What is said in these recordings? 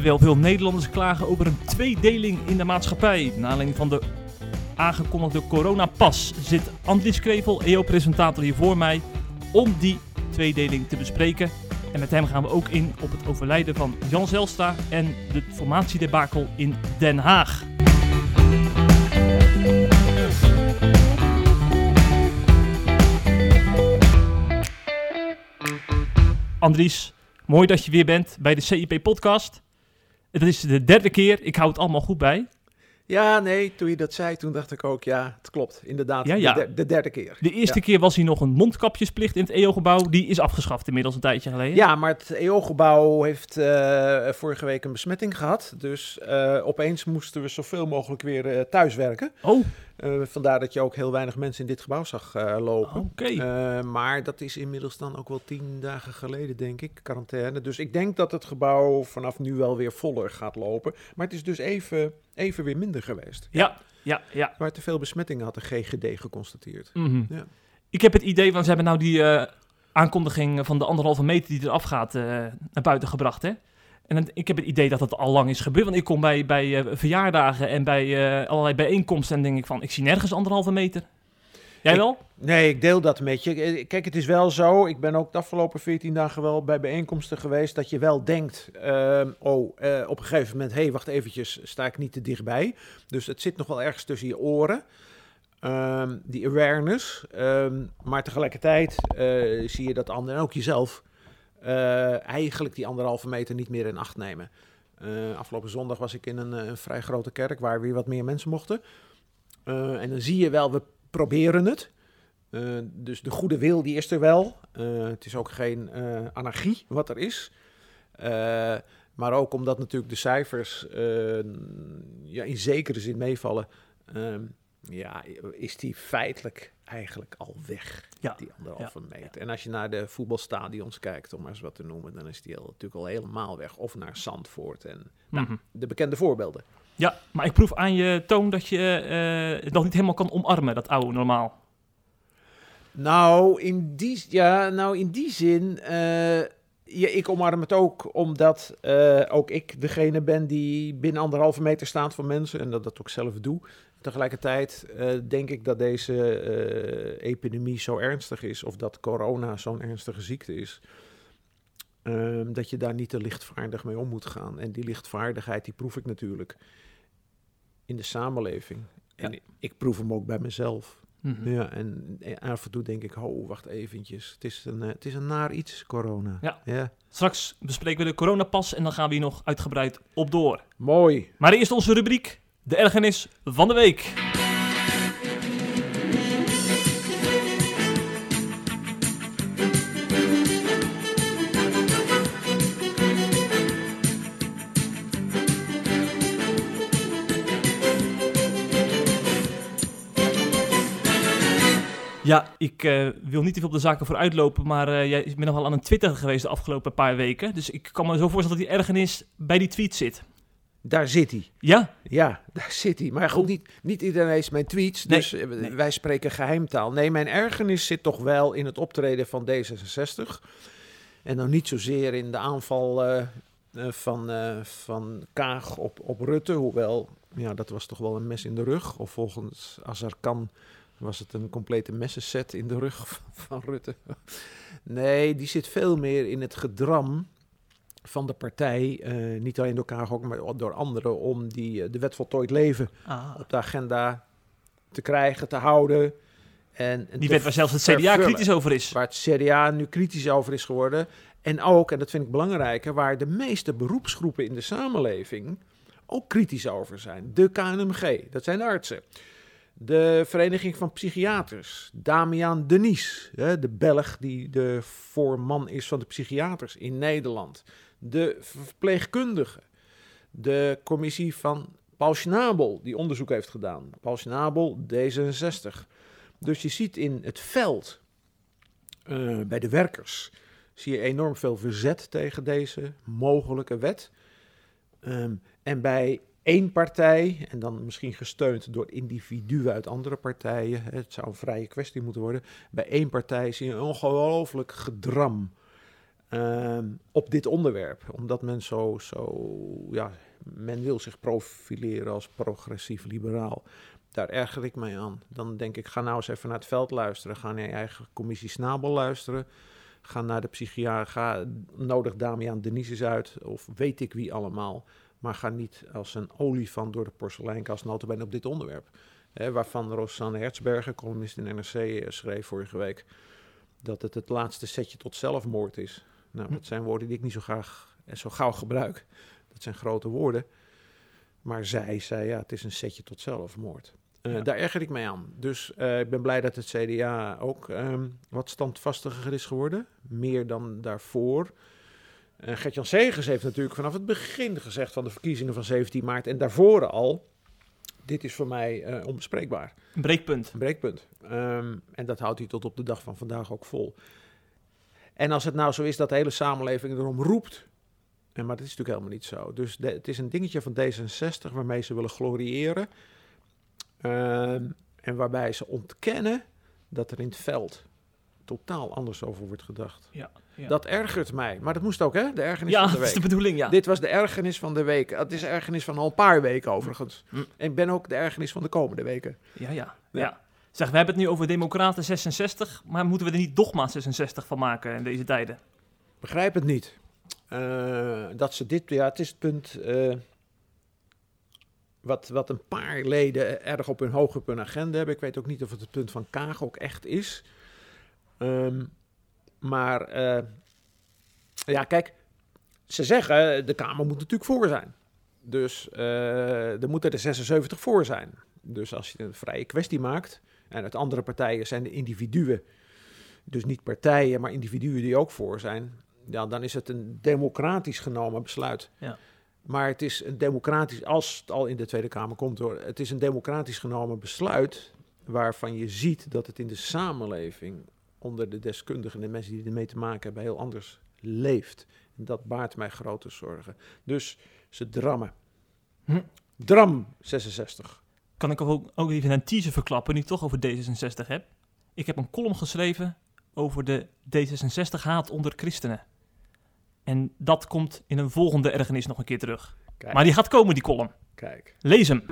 terwijl veel Nederlanders klagen over een tweedeling in de maatschappij. Naar aanleiding van de aangekondigde coronapas zit Andries Krevel, EO-presentator, hier voor mij om die tweedeling te bespreken. En met hem gaan we ook in op het overlijden van Jan Zelstra en de formatiedebakel in Den Haag. Andries, mooi dat je weer bent bij de CIP-podcast. Het is de derde keer, ik hou het allemaal goed bij. Ja, nee, toen je dat zei, toen dacht ik ook, ja, het klopt. Inderdaad, Ja, ja. De, der- de derde keer. De eerste Ja. keer was hier nog een mondkapjesplicht in het EO-gebouw. Die is afgeschaft inmiddels een tijdje geleden. Ja, maar het EO-gebouw heeft eh, vorige week een besmetting gehad. Dus eh, opeens moesten we zoveel mogelijk weer eh, thuiswerken. Oh, Eh, vandaar dat je ook heel weinig mensen in dit gebouw zag eh, lopen. oké. Eh, maar dat is inmiddels dan ook wel tien dagen geleden, denk ik, quarantaine. Dus ik denk dat het gebouw vanaf nu wel weer voller gaat lopen. Maar het is dus even, even weer minder geweest. ja, ja, ja. Waar te veel besmettingen had de GGD geconstateerd. Mhm. Ja. Ik heb het idee, want ze hebben nou die aankondiging van de anderhalve meter die eraf gaat naar buiten gebracht, hè? En dan- ik heb het idee dat het al lang is gebeurd. Want ik kom bij, bij eh, verjaardagen en bij eh, allerlei bijeenkomsten en denk ik van, ik zie nergens anderhalve meter. Jij Ik- wel? Nee, ik deel dat met je. Eh, Kijk, het is wel zo. Ik ben ook de afgelopen 14 dagen wel bij bijeenkomsten geweest. Dat je wel denkt: ehm, oh, op een gegeven moment, hé, hey, wacht eventjes, sta ik niet te dichtbij. Dus het zit nog wel ergens tussen je oren. Ehm, die awareness. Ehm, maar tegelijkertijd zie je dat anderen, en ook jezelf, eh, eigenlijk die anderhalve meter niet meer in acht nemen. Eh, afgelopen zondag was ik in een, eh, een vrij grote kerk waar weer wat meer mensen mochten. En dan zie je wel, we proberen het. Dus de goede wil, die is er wel. Het is ook geen anarchie wat er is. Maar ook omdat natuurlijk de cijfers ja, in zekere zin meevallen, ehm, ja, is die feitelijk eigenlijk al weg, Ja, die anderhalve meter. En als je naar de voetbalstadions kijkt, om maar eens wat te noemen, dan is die al, natuurlijk al helemaal weg. Of naar Zandvoort en nou, Mhm. de bekende voorbeelden. Ja, maar ik proef aan je toon dat je eh, het nog niet helemaal kan omarmen, dat oude normaal. Nou, in die, ja, nou, in die zin, eh, ja, ik omarm het ook omdat eh, ook ik degene ben die binnen anderhalve meter staat van mensen en dat dat ook zelf doe. Tegelijkertijd eh, denk ik dat deze eh, epidemie zo ernstig is, of dat corona zo'n ernstige ziekte is, ehm, dat je daar niet te lichtvaardig mee om moet gaan. En die lichtvaardigheid, die proef ik natuurlijk in de samenleving. En ik proef hem ook bij mezelf. Mhm. Ja, en, en af en toe denk ik, oh, wacht eventjes. Het is een, eh, het is een naar iets, corona. Ja. ja. Straks bespreken we de coronapas en dan gaan we hier nog uitgebreid op door. Mooi. Maar eerst onze rubriek, de ergernis van de week. Ja, ik eh, wil niet te veel op de zaken vooruitlopen, maar eh, jij bent nog wel aan het Twitter geweest de afgelopen paar weken. Dus ik kan me zo voorstellen dat die ergernis bij die tweet zit. Daar zit hij. Ja? Ja, daar zit hij. Maar goed, niet, niet iedereen leest mijn tweets, Nee, dus eh, nee. wij spreken geheimtaal. Nee, mijn ergernis zit toch wel in het optreden van D66. En dan niet zozeer in de aanval eh, eh, van, van Kaag op, op Rutte, hoewel, ja, dat was toch wel een mes in de rug. Of volgens Azarkan was het een complete messenset in de rug van Rutte. Nee, die zit veel meer in het gedram van de partij, eh, niet alleen door Kaag ook, maar door anderen, om die, eh, de wet voltooid leven Ah. op de agenda te krijgen, te houden. En, en Die wet waar zelfs het CDA vervullen. kritisch over is. Waar het CDA nu kritisch over is geworden. En ook, en dat vind ik belangrijker, waar de meeste beroepsgroepen in de samenleving ook kritisch over zijn. De KNMG, dat zijn de artsen. De Vereniging van Psychiaters, Damian Denies, de Belg die de voorman is van de psychiaters in Nederland. De verpleegkundigen, de commissie van Paul Schnabel, die onderzoek heeft gedaan. Paul Schnabel, D66. Dus je ziet in het veld, eh, bij de werkers, zie je enorm veel verzet tegen deze mogelijke wet. Ehm, en bij één partij, en dan misschien gesteund door individuen uit andere partijen, het zou een vrije kwestie moeten worden, bij één partij zie je een ongelooflijk gedram. Ehm, op dit onderwerp. Omdat men zo, zo, ja, men wil zich profileren als progressief liberaal. Daar erger ik mij aan. Dan denk ik, ga nou eens even naar het veld luisteren. Ga naar je eigen commissie Snabel luisteren. Ga naar de psychiater. Nodig Damian Denises uit. Of weet ik wie allemaal. Maar ga niet als een olifant door de porseleinkast. Notabene op dit onderwerp. Waarvan Rosanne Hertzberger, columnist in NRC, eh, schreef vorige week. Dat het het laatste setje tot zelfmoord is. Nou, Hm. dat zijn woorden die ik niet zo graag en zo gauw gebruik. Dat zijn grote woorden. Maar zij zei, ja, het is een setje tot zelfmoord. Eh, Ja. Daar erger ik mij aan. Dus eh, ik ben blij dat het CDA ook ehm, wat standvastiger is geworden. Meer dan daarvoor. Uh, Gert-Jan Segers heeft natuurlijk vanaf het begin gezegd van de verkiezingen van 17 maart... en daarvoor al, dit is voor mij onbespreekbaar. Een breekpunt. Een breekpunt. Ehm, en dat houdt hij tot op de dag van vandaag ook vol. En als het nou zo is dat de hele samenleving erom roept. En, maar dat is natuurlijk helemaal niet zo. Dus de- het is een dingetje van D66 waarmee ze willen gloriëren. Ehm, en waarbij ze ontkennen dat er in het veld totaal anders over wordt gedacht. Ja, ja. Dat ergert mij. Maar dat moest ook, hè? De ergernis ja, van de dat is week. de bedoeling, ja. Dit was de ergernis van de week. Het is ergernis van al een paar weken overigens. Hm. En ik ben ook de ergernis van de komende weken. Ja, ja, Ja. Zeg, we hebben het nu over Democraten 66, maar moeten we er niet Dogma 66 van maken in deze tijden? begrijp het niet. Eh, dat ze dit, ja, het is het punt eh, wat, wat een paar leden erg op hun hoog op hun agenda hebben. Ik weet ook niet of het het punt van Kaag ook echt is. Ehm, maar eh, ja, kijk, ze zeggen de Kamer moet natuurlijk voor zijn. Dus er moeten er 76 voor zijn. Dus als je een vrije kwestie maakt, en uit andere partijen zijn de individuen, dus niet partijen, maar individuen die ook voor zijn, ja, dan is het een democratisch genomen besluit. Ja. Maar het is een democratisch, als het al in de Tweede Kamer komt hoor, het is een democratisch genomen besluit waarvan je ziet dat het in de samenleving onder de deskundigen en de mensen die ermee te maken hebben heel anders leeft. En dat baart mij grote zorgen. Dus ze drammen. Hm. Dram 66. Kan ik ook, ook even een teaser verklappen, nu ik toch over D66 heb? Ik heb een column geschreven over de D66-haat onder christenen. En dat komt in een volgende ergernis nog een keer terug. Kijk, Maar die gaat komen, die column. kijk. Lees hem.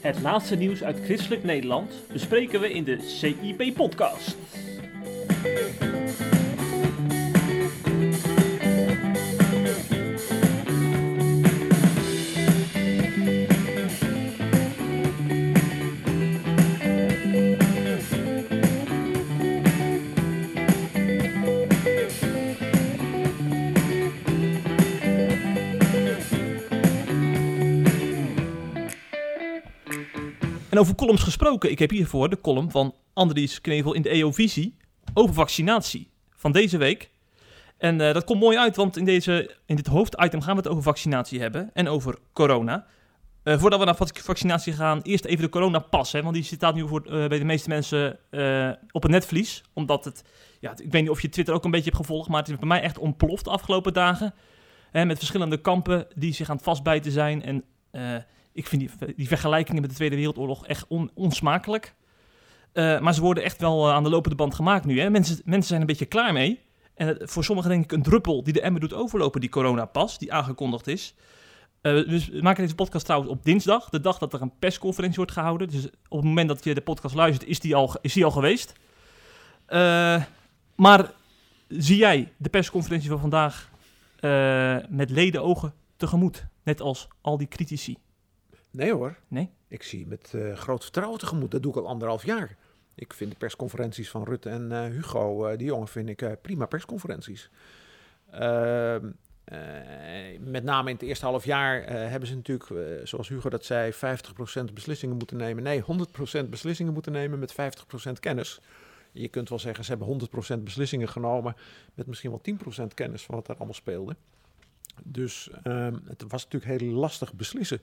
Het laatste nieuws uit christelijk Nederland bespreken we in de CIP-podcast. Over columns gesproken, ik heb hiervoor de column van Andries Knevel in de EO-visie over vaccinatie van deze week. En eh, dat komt mooi uit, want in, deze, in dit hoofditem gaan we het over vaccinatie hebben en over corona. Eh, voordat we naar vac- vaccinatie gaan, eerst even de coronapas. Hè, want die staat nu voor, eh, bij de meeste mensen op het netvlies. Omdat het, ja, ik weet niet of je Twitter ook een beetje hebt gevolgd, maar het is bij mij echt ontploft de afgelopen dagen. Hè, met verschillende kampen die zich aan het vastbijten zijn. En ik vind die, vergelijkingen met de Tweede Wereldoorlog echt on- onsmakelijk. Eh, maar ze worden echt wel eh, aan de lopende band gemaakt nu. Hè? Mensen, mensen zijn een beetje klaar mee. En voor sommigen denk ik een druppel die de emmer doet overlopen, die coronapas, die aangekondigd is. Eh, dus we maken deze podcast trouwens op dinsdag, de dag dat er een persconferentie wordt gehouden. Dus op het moment dat je de podcast luistert, is die al, is die al geweest. Maar zie jij de persconferentie van vandaag eh, met ledenogen tegemoet? Net als al die critici. Nee hoor. Nee? Ik zie met eh, groot vertrouwen tegemoet. Dat doe ik al anderhalf jaar. Ik vind de persconferenties van Rutte en eh, Hugo, eh, die jongen, vind ik prima persconferenties. Ehm, eh, met name in het eerste half jaar hebben ze natuurlijk, zoals Hugo dat zei, 50% beslissingen moeten nemen. Nee, 100% beslissingen moeten nemen met 50% kennis. Je kunt wel zeggen, ze hebben 100% beslissingen genomen met misschien wel 10% kennis van wat daar allemaal speelde. Dus ehm, het was natuurlijk heel lastig beslissen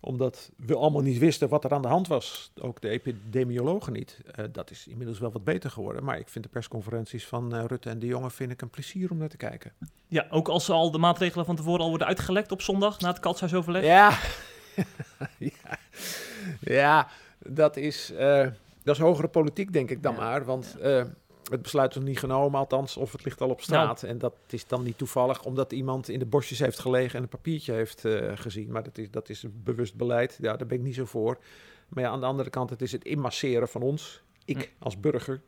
omdat we allemaal niet wisten wat er aan de hand was. Ook de epidemiologen niet. Eh, dat is inmiddels wel wat beter geworden. Maar ik vind de persconferenties van eh, Rutte en de jongen vind ik een plezier om naar te kijken. Ja, ook als al de maatregelen van tevoren al worden uitgelekt op zondag na het katshuisoverleg. Ja, ja. ja dat, is, eh, dat is hogere politiek, denk ik dan Ja. maar. Want het besluit is niet genomen, althans, of het ligt al op straat. Nou. En dat is dan niet toevallig omdat iemand in de bosjes heeft gelegen en een papiertje heeft eh, gezien. Maar dat is, dat is een bewust beleid. Ja, daar ben ik niet zo voor. Maar ja, aan de andere kant, het is het inmasseren van ons, ik Hm. als burger,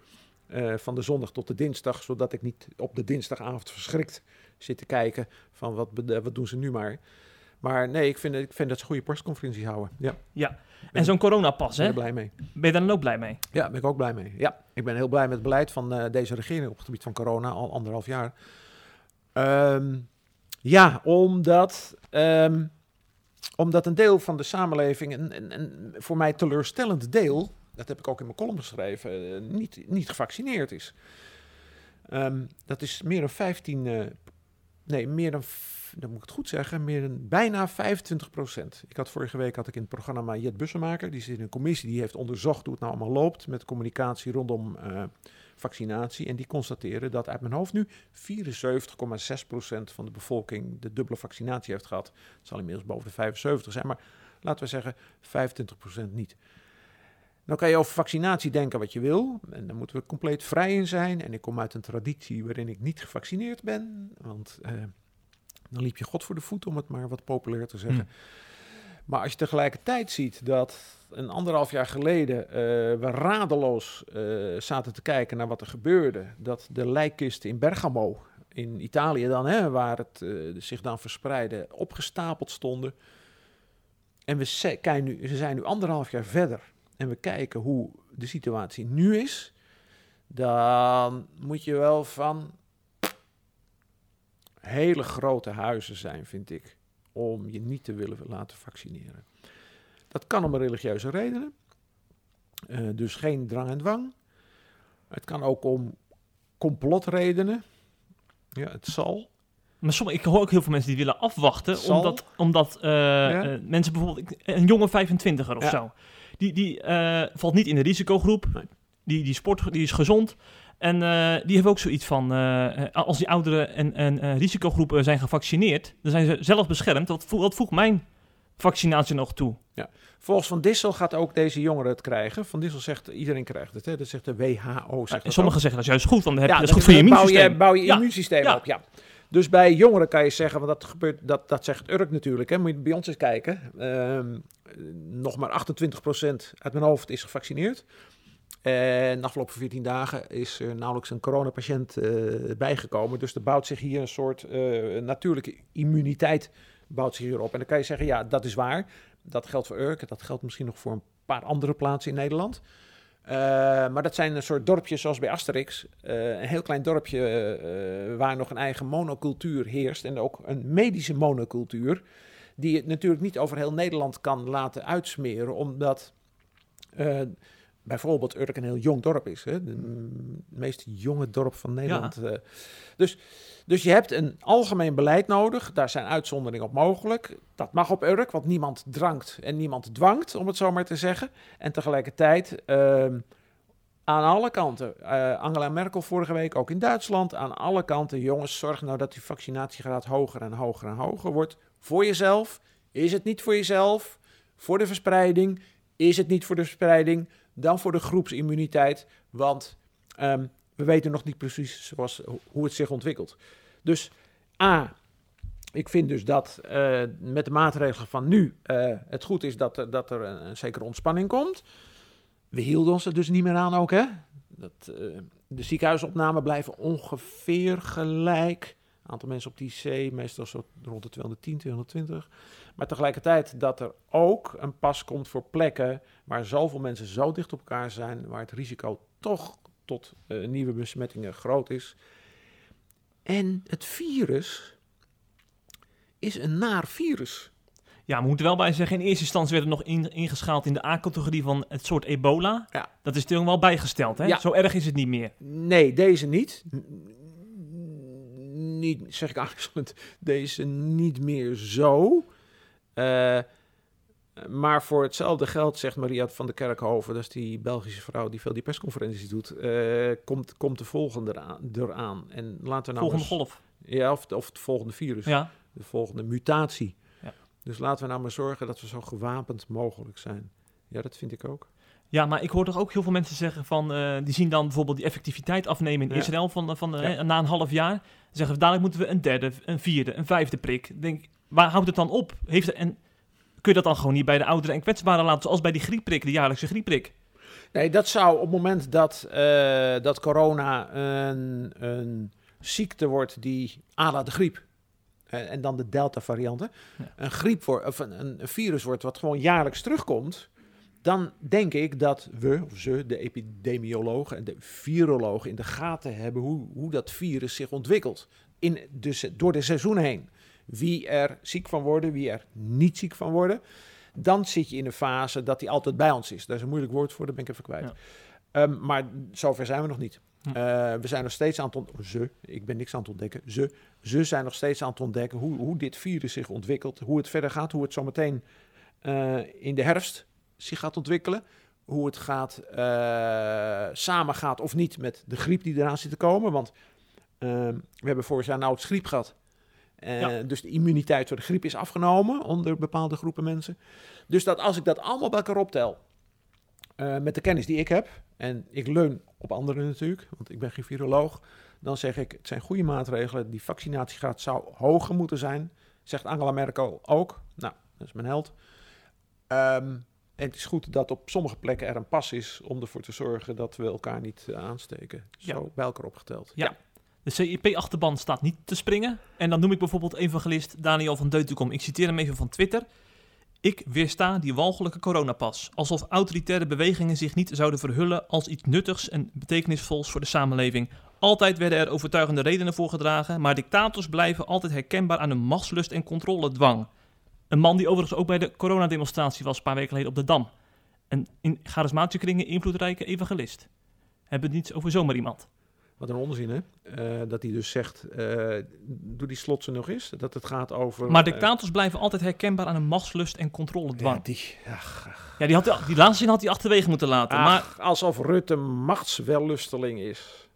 eh, van de zondag tot de dinsdag. Zodat ik niet op de dinsdagavond verschrikt zit te kijken van wat, wat doen ze nu maar. Maar nee, ik vind, ik vind dat ze goede persconferentie houden. Ja, Ja. En zo'n coronapas, ben hè? er blij mee. Ben je daar dan ook blij mee? Ja, ben ik ook blij mee. Ja, ik ben heel blij met het beleid van eh, deze regering op het gebied van corona, al anderhalf jaar. Ehm, ja, omdat, ehm, omdat een deel van de samenleving, een, een, een voor mij teleurstellend deel, dat heb ik ook in mijn column geschreven, eh, niet, niet gevaccineerd is. Ehm, dat is meer dan 15, eh, nee, meer dan, dan moet ik het goed zeggen, meer dan bijna 25 procent. Ik had vorige week had ik in het programma Jet Bussemaker, die zit in een commissie die heeft onderzocht hoe het nou allemaal loopt met communicatie rondom eh, vaccinatie. En die constateren dat uit mijn hoofd nu 74,6 procent van de bevolking de dubbele vaccinatie heeft gehad. Het zal inmiddels boven de 75 zijn, maar laten we zeggen 25 procent niet. Dan kan je over vaccinatie denken wat je wil. En daar moeten we compleet vrij in zijn. En ik kom uit een traditie waarin ik niet gevaccineerd ben. Want eh, dan liep je God voor de voet, om het maar wat populair te zeggen. Maar als je tegelijkertijd ziet dat een anderhalf jaar geleden eh, we radeloos eh, zaten te kijken naar wat er gebeurde. Dat de lijkkisten in Bergamo, in Italië dan, hè, waar het zich dan verspreidde, opgestapeld stonden. En we, kijken nu, ze zijn nu anderhalf jaar verder en we kijken hoe de situatie nu is. Dan moet je wel van hele grote huizen zijn, vind ik om je niet te willen laten vaccineren. Dat kan om religieuze redenen. Eh, dus geen drang en dwang. Het kan ook om complotredenen. Ja, het zal. Maar sommige, ik hoor ook heel veel mensen die willen afwachten, Zal? omdat, omdat eh, eh, mensen bijvoorbeeld, een jonge 25er of Ja. zo, die, die eh, valt niet in de risicogroep, Nee. die, die sport, die is gezond. En eh, die hebben ook zoiets van, eh, als die ouderen en, en risicogroepen zijn gevaccineerd, dan zijn ze zelf beschermd. Wat, vo- wat voegt mijn vaccinatie nog toe? Volgens Van Dissel gaat ook deze jongere het krijgen. Van Dissel zegt iedereen krijgt het. Hè? Dat zegt de WHO. Zegt en sommigen ook. zeggen dat is juist goed, want dan heb je, Ja, dat is goed voor je bouw immuunsysteem. je, bouw je Ja. immuunsysteem Ja. op, ja. Dus bij jongeren kan je zeggen, want dat gebeurt, dat, dat zegt Urk natuurlijk, hè, moet je bij ons eens kijken. Ehm, nog maar 28% uit mijn hoofd is gevaccineerd. En de afgelopen 14 dagen is er nauwelijks een coronapatiënt eh bijgekomen. Dus er bouwt zich hier een soort eh, natuurlijke immuniteit bouwt zich hierop. En dan kan je zeggen, ja, dat is waar. Dat geldt voor Urk. Dat geldt misschien nog voor een paar andere plaatsen in Nederland. Eh, maar dat zijn een soort dorpjes zoals bij Asterix. Eh, een heel klein dorpje eh, waar nog een eigen monocultuur heerst. En ook een medische monocultuur. Die het natuurlijk niet over heel Nederland kan laten uitsmeren. Omdat bijvoorbeeld Urk een heel jong dorp is. Hè? De mm, meest jonge dorp van Nederland. eh. dus, dus je hebt een algemeen beleid nodig. Daar zijn uitzonderingen op mogelijk. Dat mag op Urk, want niemand drankt en niemand dwangt, om het zo maar te zeggen. En tegelijkertijd ehm, aan alle kanten, eh, Angela Merkel vorige week ook in Duitsland, aan alle kanten, jongens, zorg nou dat die vaccinatiegraad hoger en hoger en hoger wordt. Voor jezelf, is het niet voor jezelf, voor de verspreiding, is het niet voor de verspreiding, dan voor de groepsimmuniteit, want ehm, we weten nog niet precies zoals, hoe het zich ontwikkelt. Dus A, ik vind dus dat eh, met de maatregelen van nu eh, het goed is dat, dat er een, een zekere ontspanning komt. We hielden ons er dus niet meer aan ook, hè? Dat, eh, de ziekenhuisopnamen blijven ongeveer gelijk. Aantal mensen op die IC, meestal zo rond de 210, 220. Maar tegelijkertijd dat er ook een pas komt voor plekken waar zoveel mensen zo dicht op elkaar zijn, waar het risico toch tot eh, nieuwe besmettingen groot is. En het virus is een naar virus. Ja, we moeten wel bij zeggen, in eerste instantie werd het nog in- ingeschaald in de A-categorie van het soort ebola. Ja. Dat is natuurlijk wel bijgesteld, hè? Ja. Zo erg is het niet meer. Nee, deze niet. Niet, zeg ik aarzelend, deze niet meer zo. Eh, maar voor hetzelfde geld, zegt Maria van der Kerkhoven, dat is die Belgische vrouw die veel die persconferenties doet, eh, komt, komt de volgende eraan. eraan. En laten we nou Volgende eens- golf. Ja, of, of het volgende virus, Ja. de volgende mutatie. Ja. Dus laten we nou maar zorgen dat we zo gewapend mogelijk zijn. Ja, dat vind ik ook. Ja, maar ik hoor toch ook heel veel mensen zeggen van, eh, die zien dan bijvoorbeeld die effectiviteit afnemen in Ja. Israël van, van, eh, Ja. na een half jaar. Zeggen we, dadelijk moeten we een derde, een vierde, een vijfde prik. Denk, waar houdt het dan op? Heeft er, en kun je dat dan gewoon niet bij de ouderen en kwetsbaren laten, zoals bij die griepprik, de jaarlijkse griepprik? Nee, dat zou op het moment dat, eh, dat corona een, een ziekte wordt die à la de griep. En, dan de Delta-varianten. Ja. Een griep wordt, of een, een virus wordt wat gewoon jaarlijks terugkomt. Dan denk ik dat we, of ze, de epidemiologen en de virologen in de gaten hebben hoe, hoe dat virus zich ontwikkelt. In de, door de seizoen heen. Wie er ziek van worden, wie er niet ziek van worden. Dan zit je in een fase dat die altijd bij ons is. Daar is een moeilijk woord voor, dat ben ik even kwijt. Ja. Ehm, maar zover zijn we nog niet. Hm. Eh, we zijn nog steeds aan het ontdekken, ze, ik ben niks aan het ontdekken, ze, ze zijn nog steeds aan het ontdekken hoe, hoe dit virus zich ontwikkelt, hoe het verder gaat, hoe het zometeen eh in de herfst zich gaat ontwikkelen, hoe het gaat, eh samen gaat of niet met de griep die eraan zit te komen. Want ehm, we hebben vorig jaar nauwelijks griep gehad. Eh, Ja. Dus de immuniteit voor de griep is afgenomen onder bepaalde groepen mensen. Dus dat als ik dat allemaal bij elkaar optel, eh, met de kennis die ik heb, en ik leun op anderen natuurlijk, want ik ben geen viroloog, dan zeg ik, het zijn goede maatregelen. Die vaccinatiegraad zou hoger moeten zijn, zegt Angela Merkel ook. Nou, dat is mijn held. Ehm, en het is goed dat op sommige plekken er een pas is om ervoor te zorgen dat we elkaar niet eh, aansteken. Zo Ja. bij elkaar opgeteld. Ja. De CIP-achterban staat niet te springen. En dan noem ik bijvoorbeeld evangelist Daniel van Deutenkom. Ik citeer hem even van Twitter. Ik weersta die walgelijke coronapas. Alsof autoritaire bewegingen zich niet zouden verhullen als iets nuttigs en betekenisvols voor de samenleving. Altijd werden er overtuigende redenen voor gedragen, maar dictators blijven altijd herkenbaar aan hun machtslust en controledwang. Een man die overigens ook bij de coronademonstratie was een paar weken geleden op de Dam. Een in charismatische kringen invloedrijke evangelist. Hebben het niet over zomaar iemand. Wat een onzin, hè? Eh, dat hij dus zegt, eh, doe die slot ze nog eens. Dat het gaat over... Maar eh, dictators blijven altijd herkenbaar aan een machtslust en controledwang. ja, die, ach, Ja, die, had, die laatste zin had hij achterwege moeten laten. Maar ach, alsof Rutte machtswellusteling is.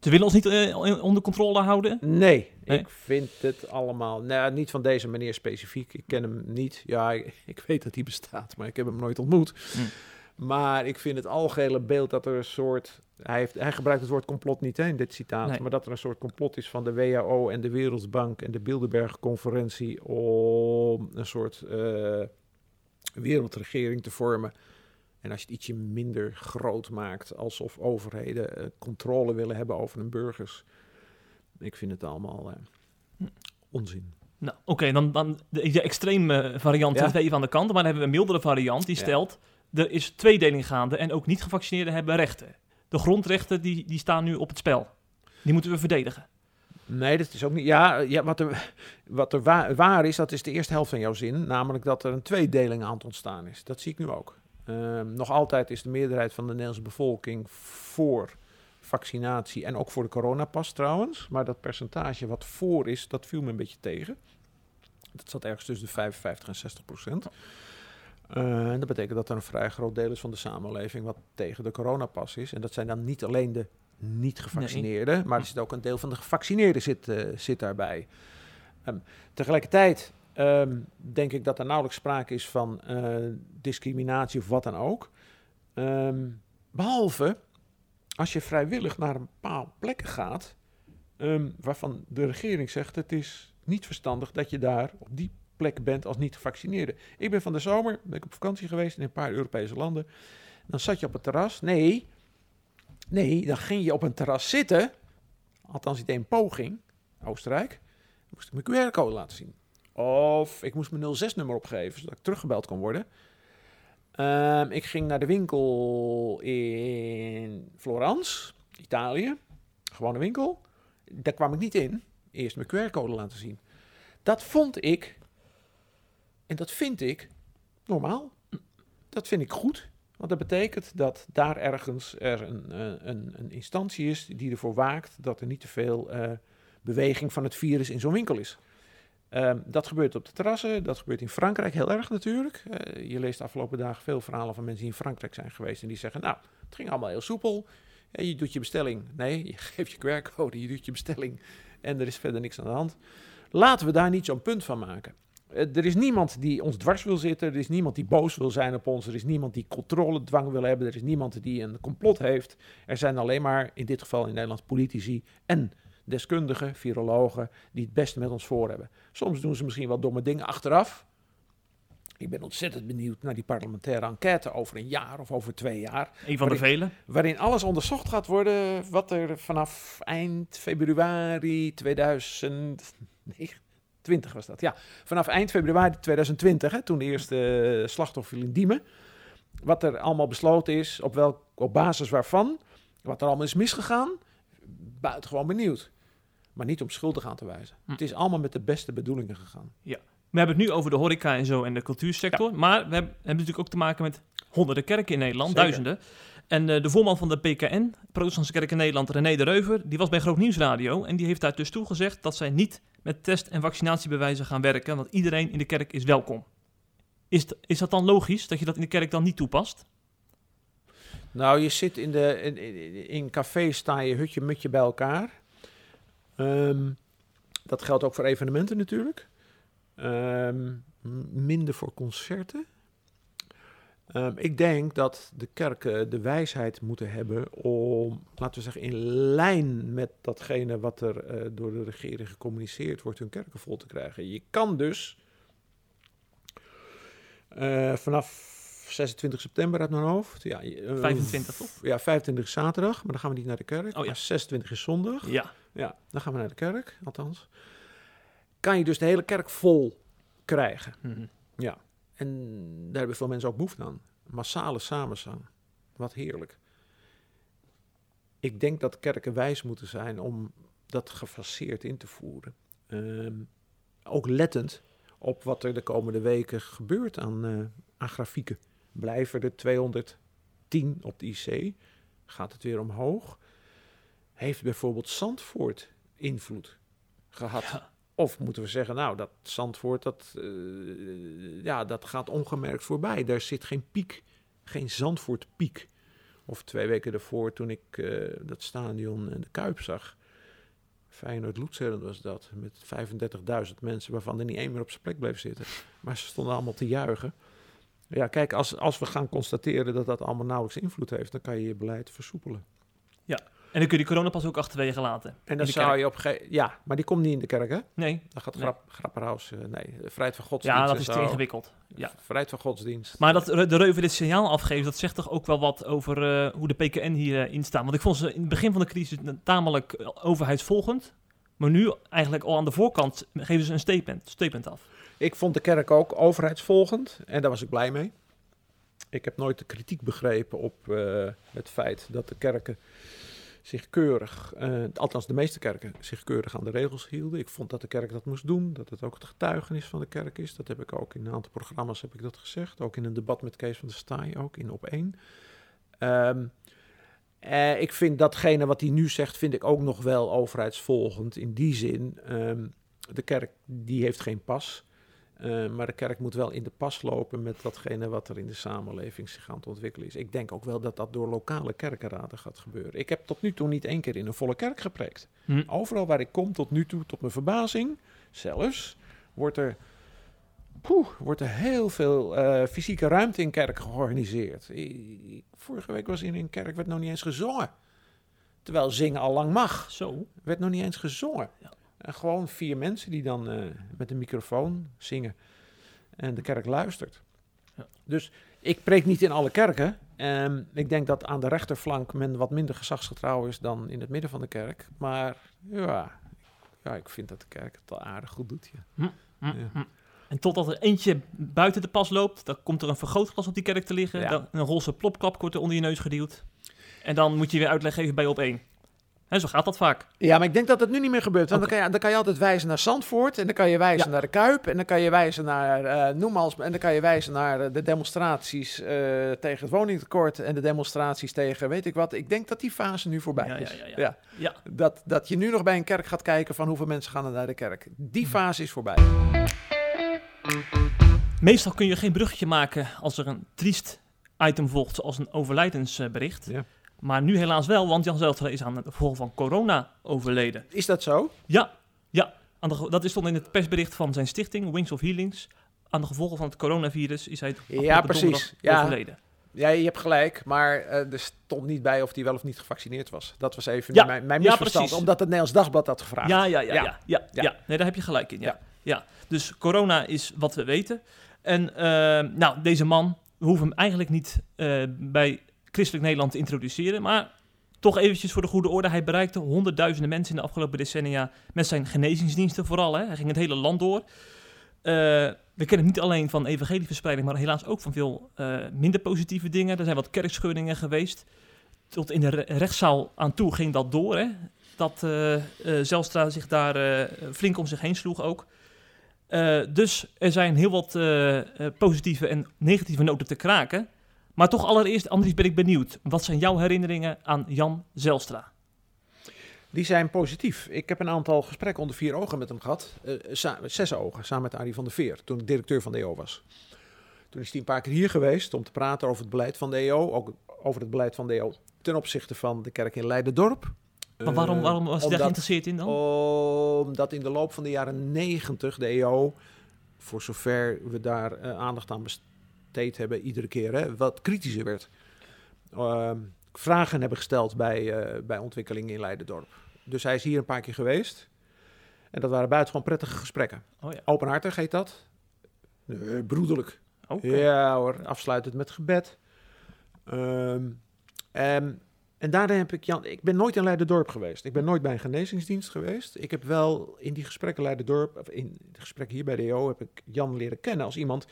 ze willen ons niet onder controle houden. Nee, Nee? ik vind het allemaal... Nou, niet van deze meneer specifiek. Ik ken hem niet. Ja, ik, weet dat hij bestaat, maar ik heb hem nooit ontmoet. Hmm. Maar ik vind het algehele beeld dat er een soort... Hij, heeft, hij gebruikt het woord complot niet in dit citaat. Nee. Maar dat er een soort complot is van de WHO en de Wereldbank en de Bilderberg-conferentie... om een soort eh, wereldregering te vormen. En als je het ietsje minder groot maakt, alsof overheden eh, controle willen hebben over hun burgers. Ik vind het allemaal eh, onzin. Nou, oké, dan, dan de, de extreme variant Ja. even aan de kant. Maar dan hebben we een mildere variant die Ja. stelt... er is tweedeling gaande en ook niet-gevaccineerden hebben rechten. De grondrechten die, die staan nu op het spel. Die moeten we verdedigen. Nee, dat is ook niet. Ja, ja wat er, wat er wa- waar is, dat is de eerste helft van jouw zin. Namelijk dat er een tweedeling aan het ontstaan is. Dat zie ik nu ook. Ehm, nog altijd is de meerderheid van de Nederlandse bevolking voor vaccinatie en ook voor de coronapas trouwens. Maar dat percentage wat voor is, dat viel me een beetje tegen. Dat zat ergens tussen de 55 en 60 procent. Eh, en dat betekent dat er een vrij groot deel is van de samenleving wat tegen de coronapas is. En dat zijn dan niet alleen de niet-gevaccineerden, maar er zit ook een deel van de gevaccineerden zit, eh, zit daarbij. Ehm, tegelijkertijd ehm, denk ik dat er nauwelijks sprake is van eh, discriminatie of wat dan ook. Ehm, behalve als je vrijwillig naar een bepaalde plekken gaat, ehm, waarvan de regering zegt het is niet verstandig dat je daar op die plek bent als niet-gevaccineerde. Ik ben van de zomer ben ik op vakantie geweest in een paar Europese landen. Dan zat je op het terras. Nee, nee, dan ging je op een terras zitten. Althans, ik deed een poging. Oostenrijk. Moest ik mijn QR-code laten zien. Of ik moest mijn 06-nummer opgeven, zodat ik teruggebeld kon worden. Ehm, ik ging naar de winkel in Florence, Italië. Gewone winkel. Daar kwam ik niet in. Eerst mijn QR-code laten zien. Dat vond ik, en dat vind ik, normaal. Dat vind ik goed. Want dat betekent dat daar ergens er een, eh, een, een instantie is die ervoor waakt dat er niet te veel eh, beweging van het virus in zo'n winkel is. Ehm, dat gebeurt op de terrassen, dat gebeurt in Frankrijk heel erg natuurlijk. Eh, je leest de afgelopen dagen veel verhalen van mensen die in Frankrijk zijn geweest en die zeggen, nou, het ging allemaal heel soepel. Je doet je bestelling. Nee, je geeft je QR-code, je doet je bestelling en er is verder niks aan de hand. Laten we daar niet zo'n punt van maken. Eh, er is niemand die ons dwars wil zitten. Er is niemand die boos wil zijn op ons. Er is niemand die controledwang wil hebben. Er is niemand die een complot heeft. Er zijn alleen maar, in dit geval in Nederland, politici en deskundigen, virologen, die het beste met ons voor hebben. Soms doen ze misschien wel domme dingen achteraf. Ik ben ontzettend benieuwd naar die parlementaire enquête over een jaar of over twee jaar. Een van de Waarin- vele. Waarin alles onderzocht gaat worden wat er vanaf eind februari 2020 was dat. Ja, vanaf eind februari 2020, hè, toen de eerste eh, slachtoffer viel in Diemen. Wat er allemaal besloten is, op, welk, op basis waarvan, wat er allemaal is misgegaan. Buitengewoon benieuwd. Maar niet om schuldig aan te wijzen. Hm. Het is allemaal met de beste bedoelingen gegaan. We hebben het nu over de horeca en zo en de cultuursector. Maar we hebben, hebben natuurlijk ook te maken met honderden kerken in Nederland, Zeker. duizenden. En eh, de voorman van de PKN, Protestantse Kerk in Nederland, René de Reuver, die was bij Groot Nieuwsradio. En die heeft daar dus toegezegd dat zij niet met test- en vaccinatiebewijzen gaan werken. Want iedereen in de kerk is welkom. Is, is dat dan logisch dat je dat in de kerk dan niet toepast? Nou, je zit in, de, in, in, in cafés, sta je hutje mutje bij elkaar. Ehm, dat geldt ook voor evenementen natuurlijk. Ehm, minder voor concerten. Ehm, ik denk dat de kerken de wijsheid moeten hebben om, laten we zeggen, in lijn met datgene wat er eh, door de regering gecommuniceerd wordt, hun kerken vol te krijgen. Je kan dus eh, vanaf 26 september uit mijn hoofd. Ja, eh, 25 toch? Ja, 25 is zaterdag, maar dan gaan we niet naar de kerk. Oh ja. Maar 26 is zondag. Ja. Ja, dan gaan we naar de kerk, althans. Kan je dus de hele kerk vol krijgen. Mhm. Ja. En daar hebben veel mensen ook behoefte aan. Massale samenzang. Wat heerlijk. Ik denk dat kerken wijs moeten zijn om dat gefaseerd in te voeren. Ehm, ook lettend op wat er de komende weken gebeurt aan, eh, aan grafieken. Blijven er 210 op de IC? Gaat het weer omhoog? Heeft bijvoorbeeld Zandvoort invloed gehad? Ja. Of moeten we zeggen, nou, dat Zandvoort, dat, eh, ja, dat gaat ongemerkt voorbij. Daar zit geen piek, geen Zandvoort-piek. Of twee weken daarvoor, toen ik eh, dat stadion en de Kuip zag. Feyenoord Luzern was dat, met 35.000 mensen, waarvan er niet één meer op zijn plek bleef zitten. Maar ze stonden allemaal te juichen. Ja, kijk, als, als we gaan constateren dat dat allemaal nauwelijks invloed heeft, dan kan je je beleid versoepelen. En dan kun je die coronapas ook achterwege laten. En dan zou je op. Ja, maar die komt niet in de kerk, hè? Nee, Dan gaat Nee. grap, Grapperhaus... eh, nee, vrijheid van godsdienst ja, dat is te ingewikkeld. Ja. Vrijheid van godsdienst. Maar dat de Reuver dit signaal afgeeft, dat zegt toch ook wel wat over eh, hoe de PKN hierin in staat. Want ik vond ze in het begin van de crisis tamelijk eh, overheidsvolgend. Maar nu eigenlijk al aan de voorkant geven ze een statement, statement af. Ik vond de kerk ook overheidsvolgend en daar was ik blij mee. Ik heb nooit de kritiek begrepen op eh, het feit dat de kerken zich keurig, eh, althans de meeste kerken, zich keurig aan de regels hielden. Ik vond dat de kerk dat moest doen, dat het ook het getuigenis van de kerk is. Dat heb ik ook in een aantal programma's heb ik dat gezegd. Ook in een debat met Kees van der Staaij, ook in Op 1. Ehm, eh, ik vind datgene wat hij nu zegt, vind ik ook nog wel overheidsvolgend. In die zin, ehm, de kerk die heeft geen pas. Uh, maar de kerk moet wel in de pas lopen met datgene wat er in de samenleving zich aan het ontwikkelen is. Ik denk ook wel dat dat door lokale kerkenraden gaat gebeuren. Ik heb tot nu toe niet één keer in een volle kerk gepreekt. Hm. Overal waar ik kom tot nu toe, tot mijn verbazing zelfs, wordt er, poeh, wordt er heel veel eh, fysieke ruimte in kerk georganiseerd. I- vorige week was in een kerk, werd nog niet eens gezongen. Terwijl zingen al lang mag. Zo. Werd nog niet eens gezongen. Ja. En gewoon vier mensen die dan eh, met een microfoon zingen. En de kerk luistert. Ja. Dus ik preek niet in alle kerken. Ehm, ik denk dat aan de rechterflank men wat minder gezagsgetrouw is dan in het midden van de kerk. Maar ja, ja ik vind dat de kerk het al aardig goed doet. Ja. Hm, Ja. hm. En totdat er eentje buiten de pas loopt, dan komt er een vergrootglas op die kerk te liggen. Dan een roze plopkap wordt er onder je neus geduwd. En dan moet je weer uitleg geven bij op één. En zo gaat dat vaak. Ja, maar ik denk dat het nu niet meer gebeurt. Want dan, kan je, dan kan je altijd wijzen naar Zandvoort. En dan kan je wijzen Ja. naar de Kuip. En dan kan je wijzen naar, noem als, En dan kan je wijzen naar eh, de demonstraties eh, tegen het woningtekort. En de demonstraties tegen weet ik wat. Ik denk dat die fase nu voorbij Ja, is. ja, ja, ja. Ja. Dat, dat je nu nog bij een kerk gaat kijken van hoeveel mensen gaan er naar de kerk. Die fase is voorbij. Meestal kun je geen bruggetje maken als er een triest item volgt, zoals een overlijdensbericht. Ja. Maar nu helaas wel, want Jan Zeltra is aan het gevolg van corona overleden. Is dat zo? Ja, ja. aan de, dat is stond in het persbericht van zijn stichting, Wings of Healings. Aan de gevolgen van het coronavirus is hij Ja, precies. Ja. overleden. Ja, je hebt gelijk, maar eh, er stond niet bij of hij wel of niet gevaccineerd was. Dat was even Ja, mijn, mijn misverstand, omdat het Nederlands Dagblad had gevraagd. Ja, ja, ja, ja, Ja. Nee, daar heb je gelijk in. Ja. Ja. Ja. Dus corona is wat we weten. En eh, nou, deze man, we hoeven hem eigenlijk niet eh, bij Christelijk Nederland te introduceren. Maar toch eventjes voor de goede orde. Hij bereikte honderdduizenden mensen in de afgelopen decennia met zijn genezingsdiensten vooral. Hè. Hij ging het hele land door. Eh, we kennen hem niet alleen van evangelieverspreiding, maar helaas ook van veel eh, minder positieve dingen. Er zijn wat kerkscheuringen geweest. Tot in de re- rechtszaal aan toe ging dat door. Hè dat eh, Zelstra zich daar flink om zich heen sloeg ook. Dus er zijn heel wat positieve en negatieve noten te kraken. Maar toch allereerst, Andries, ben ik benieuwd. Wat zijn jouw herinneringen aan Jan Zelstra? Die zijn positief. Ik heb een aantal gesprekken onder vier ogen met hem gehad. Eh, zes ogen, samen met Arie van der Veer, toen ik directeur van de EO was. Toen is hij een paar keer hier geweest om te praten over het beleid van de EO. Ook over het beleid van de EO ten opzichte van de kerk in Leiden-dorp. Maar waarom, Eh, waarom was hij daar geïnteresseerd in dan? Omdat in de loop van de jaren negentig de EO, voor zover we daar eh, aandacht aan hebben, iedere keer hè, wat kritischer werd. Ehm, vragen hebben gesteld bij, eh, bij ontwikkelingen in Leiden-dorp. Dus hij is hier een paar keer geweest. En dat waren buitengewoon prettige gesprekken. Oh ja. Openhartig heet dat. Nee, broederlijk. Oké. Ja hoor, afsluitend met gebed. Ehm, en, en daarna heb ik Jan... Ik ben nooit in Leiden-dorp geweest. Ik ben nooit bij een genezingsdienst geweest. Ik heb wel in die gesprekken Leiden-dorp... Of in de gesprekken hier bij de EO heb ik Jan leren kennen als iemand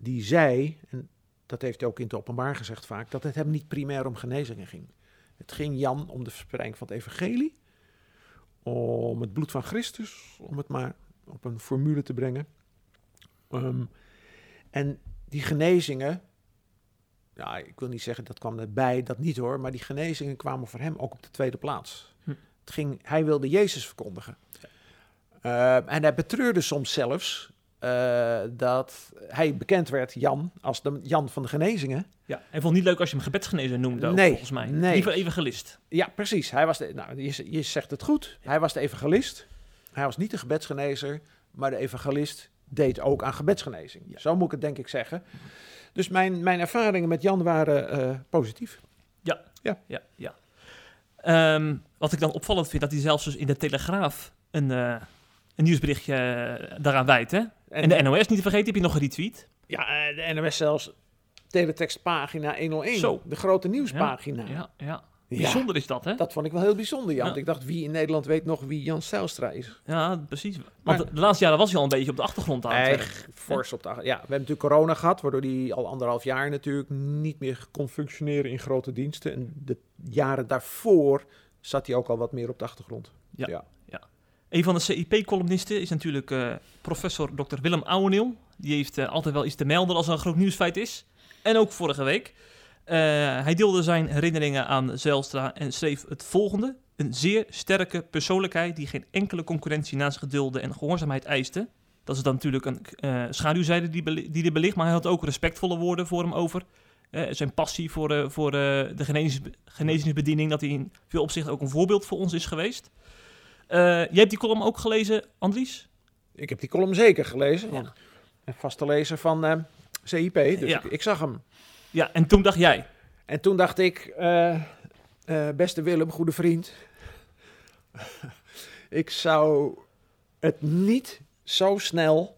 die zei... En dat heeft hij ook in het openbaar gezegd vaak... dat het hem niet primair om genezingen ging. Het ging Jan om de verspreiding van het evangelie... om het bloed van Christus... om het maar op een formule te brengen... Ehm, en die genezingen, ja, ik wil niet zeggen dat kwam erbij, dat niet hoor, maar die genezingen kwamen voor hem ook op de tweede plaats. Hm. Het ging, hij wilde Jezus verkondigen. Ehm, en hij betreurde soms zelfs eh, dat hij bekend werd, Jan, als de Jan van de genezingen. Ja, hij vond het niet leuk als je hem gebedsgenezer noemde, ook, Nee, volgens mij. nee. Liever evangelist. Ja, precies. Hij was de, nou, je, je zegt het goed. Hij was de evangelist. Hij was niet de gebedsgenezer, maar de evangelist deed ook aan gebedsgenezing. Ja. Zo moet ik het denk ik zeggen. Dus mijn, mijn ervaringen met Jan waren eh, positief. Ja, ja. Ehm, wat ik dan opvallend vind, dat hij zelfs dus in de Telegraaf een, eh, een nieuwsberichtje eh, daaraan wijdt. Hè? En de NOS niet te vergeten, heb je nog geretweet. Ja, eh, de NOS zelfs teletextpagina 101. Zo. De grote nieuwspagina. Ja, ja. Ja, Bijzonder is dat, hè? Dat vond ik wel heel bijzonder, Jan. Ja. Want ik dacht, wie in Nederland weet nog wie Jan Zijlstra is? Ja, precies. Maar- Want de, de laatste jaren was hij al een beetje op de achtergrond aan werk. fors op de Ja, we hebben natuurlijk corona gehad, waardoor hij al anderhalf jaar natuurlijk niet meer kon functioneren in grote diensten. En de jaren daarvoor zat hij ook al wat meer op de achtergrond. Ja. ja. Een van de CIP-columnisten is natuurlijk eh, professor Dr. Willem Ouweneel. Die heeft eh, altijd wel iets te melden als er een groot nieuwsfeit is. En ook vorige week. Eh, hij deelde zijn herinneringen aan Zijlstra en schreef het volgende. Een zeer sterke persoonlijkheid die geen enkele concurrentie naast gedulde en gehoorzaamheid eiste. Dat is dan natuurlijk een schaduwzijde die, die er belicht, maar hij had ook respectvolle woorden voor hem over. Zijn passie voor, voor de genezings- genezingsbediening, dat hij in veel opzichten ook een voorbeeld voor ons is geweest. Eh, jij hebt die column ook gelezen, Andries? Ik heb die column zeker gelezen. Ja. Een vaste lezer van eh, CIP, dus Ja. ik, ik zag hem. Ja, en toen dacht jij, En toen dacht ik, eh, beste Willem, goede vriend. ik zou het niet zo snel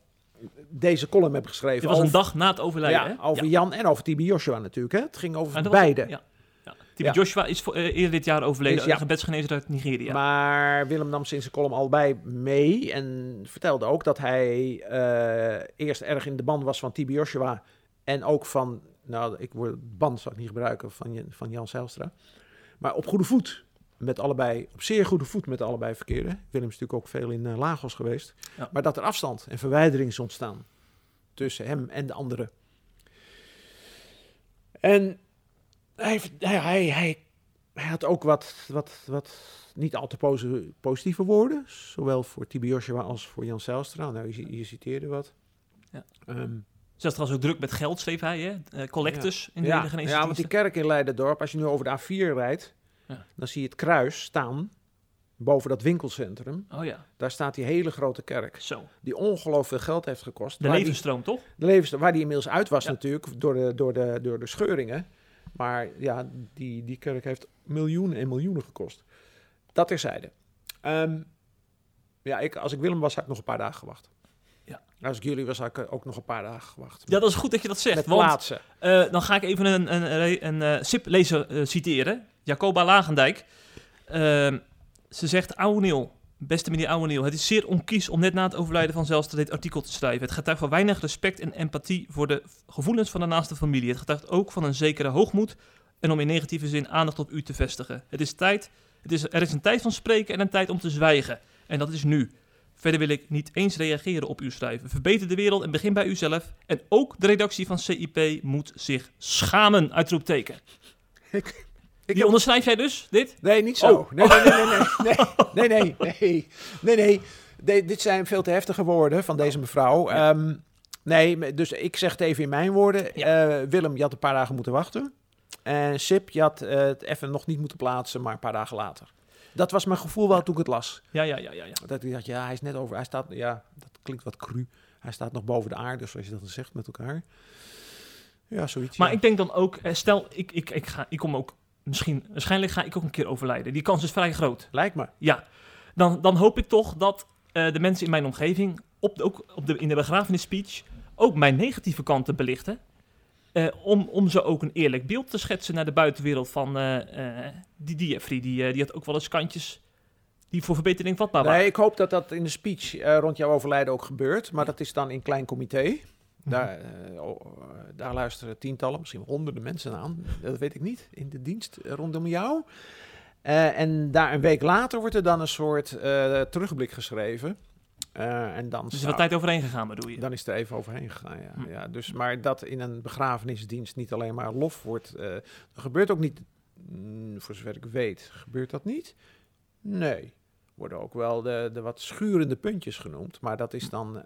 deze column hebben geschreven. dit was een over- dag na het overlijden, ja, hè? over Jan en over Tibi Joshua natuurlijk. Hè? Het ging over was- beide. Ja. Tibi Ja. Joshua is voor, eh, eerder dit jaar overleden, Is- ja. een gebedsgenezer uit Nigeria. Maar Willem nam sinds zijn column allebei mee en vertelde ook dat hij eh, eerst erg in de band was van Tibi Joshua en ook van, nou, ik word band zal ik niet gebruiken van, van Jan Zijlstra, maar op goede voet met allebei, op zeer goede voet met allebei verkeerde. Willem is natuurlijk ook veel in eh, Lagos geweest, Ja. maar dat er afstand en verwijdering is ontstaan tussen hem en de anderen. En hij, hij, hij, hij, hij had ook wat, wat, wat niet al te posi- positieve woorden. Zowel voor Tibi Joshua als voor Jan Zijlstra. Nou, je, je citeerde wat. Ja. Ehm, Zelfs trouwens ook druk met geld, schreef hij, hè? Eh, collectors in de ja, hele ja, want die kerk in Leiden-dorp, als je nu over de A4 rijdt, Ja. dan zie je het kruis staan boven dat winkelcentrum, Oh ja, daar staat die hele grote kerk. zo. Die ongelooflijk veel geld heeft gekost. De die- levensstroom, toch? de levens, waar die inmiddels uit was natuurlijk, door de, door, de, door de scheuringen. Maar ja, die, die kerk heeft miljoenen en miljoenen gekost. Dat terzijde. Ehm ja, ik, als ik Willem was, had ik nog een paar dagen gewacht. Ja. Als ik jullie was, had ik ook nog een paar dagen gewacht. Ja, dat is goed dat je dat zegt. Met want plaatsen. eh, dan ga ik even een, een, een, een eh, SIP-lezer eh, citeren. Jacoba Lagendijk. Ehm, ze zegt, ouwe Neil, beste meneer ouwe Neil, het is zeer onkies om net na het overlijden van Zelstra dit artikel te schrijven. Het getuigt van weinig respect en empathie voor de gevoelens van de naaste familie. Het getuigt ook van een zekere hoogmoed en om in negatieve zin aandacht op u te vestigen. Het is tijd, het is, er is een tijd van spreken en een tijd om te zwijgen. En dat is nu. Verder wil ik niet eens reageren op uw schrijven. Verbeter de wereld en begin bij uzelf. En ook de redactie van CIP moet zich schamen, uitroepteken. Ik Die heb- onderschrijf jij dus, dit? Nee, niet zo. Oh. Nee, nee, nee, nee, nee, nee, nee, nee, nee, nee. Dit zijn veel te heftige woorden van deze mevrouw. Ehm, nee, dus ik zeg het even in mijn woorden. Eh, Willem, je had een paar dagen moeten wachten. En Sip, je had eh, het even nog niet moeten plaatsen, maar een paar dagen later. Dat was mijn gevoel wel toen ik het las. Ja, ja, ja, ja. ja. Dat ik dacht, ja, hij is net over, hij staat, ja, dat klinkt wat cru. Hij staat nog boven de aarde, zoals je dat dan zegt met elkaar. Ja, zoiets. Maar ja. ik denk dan ook, eh, stel, ik, ik, ik, ga, ik kom ook misschien, waarschijnlijk ga ik ook een keer overlijden. Die kans is vrij groot. Lijkt me. Ja, dan, dan hoop ik toch dat eh, de mensen in mijn omgeving, op de, ook op de, in de begrafenisspeech, ook mijn negatieve kanten belichten. Eh, om, om zo ook een eerlijk beeld te schetsen naar de buitenwereld van eh, die, die Jeffrey. Die, die had ook wel eens kantjes die voor verbetering vatbaar waren. Nee, ik hoop dat dat in de speech rond jouw overlijden ook gebeurt. Maar dat is dan in klein comité. Daar, eh, oh, eh, daar luisteren tientallen, misschien honderden mensen aan. Dat weet ik niet. In de dienst rondom jou. Eh, en daar een week later wordt er dan een soort terugblik geschreven. Eh, en dan, Dus er is zou- wat tijd overheen gegaan, bedoel je? dan is er even overheen gegaan. Ja. Hm. Ja, dus, maar dat in een begrafenisdienst niet alleen maar lof wordt. dat gebeurt ook niet, mm, voor zover ik weet, gebeurt dat niet? Nee. Worden ook wel de, de wat schurende puntjes genoemd. Maar dat is dan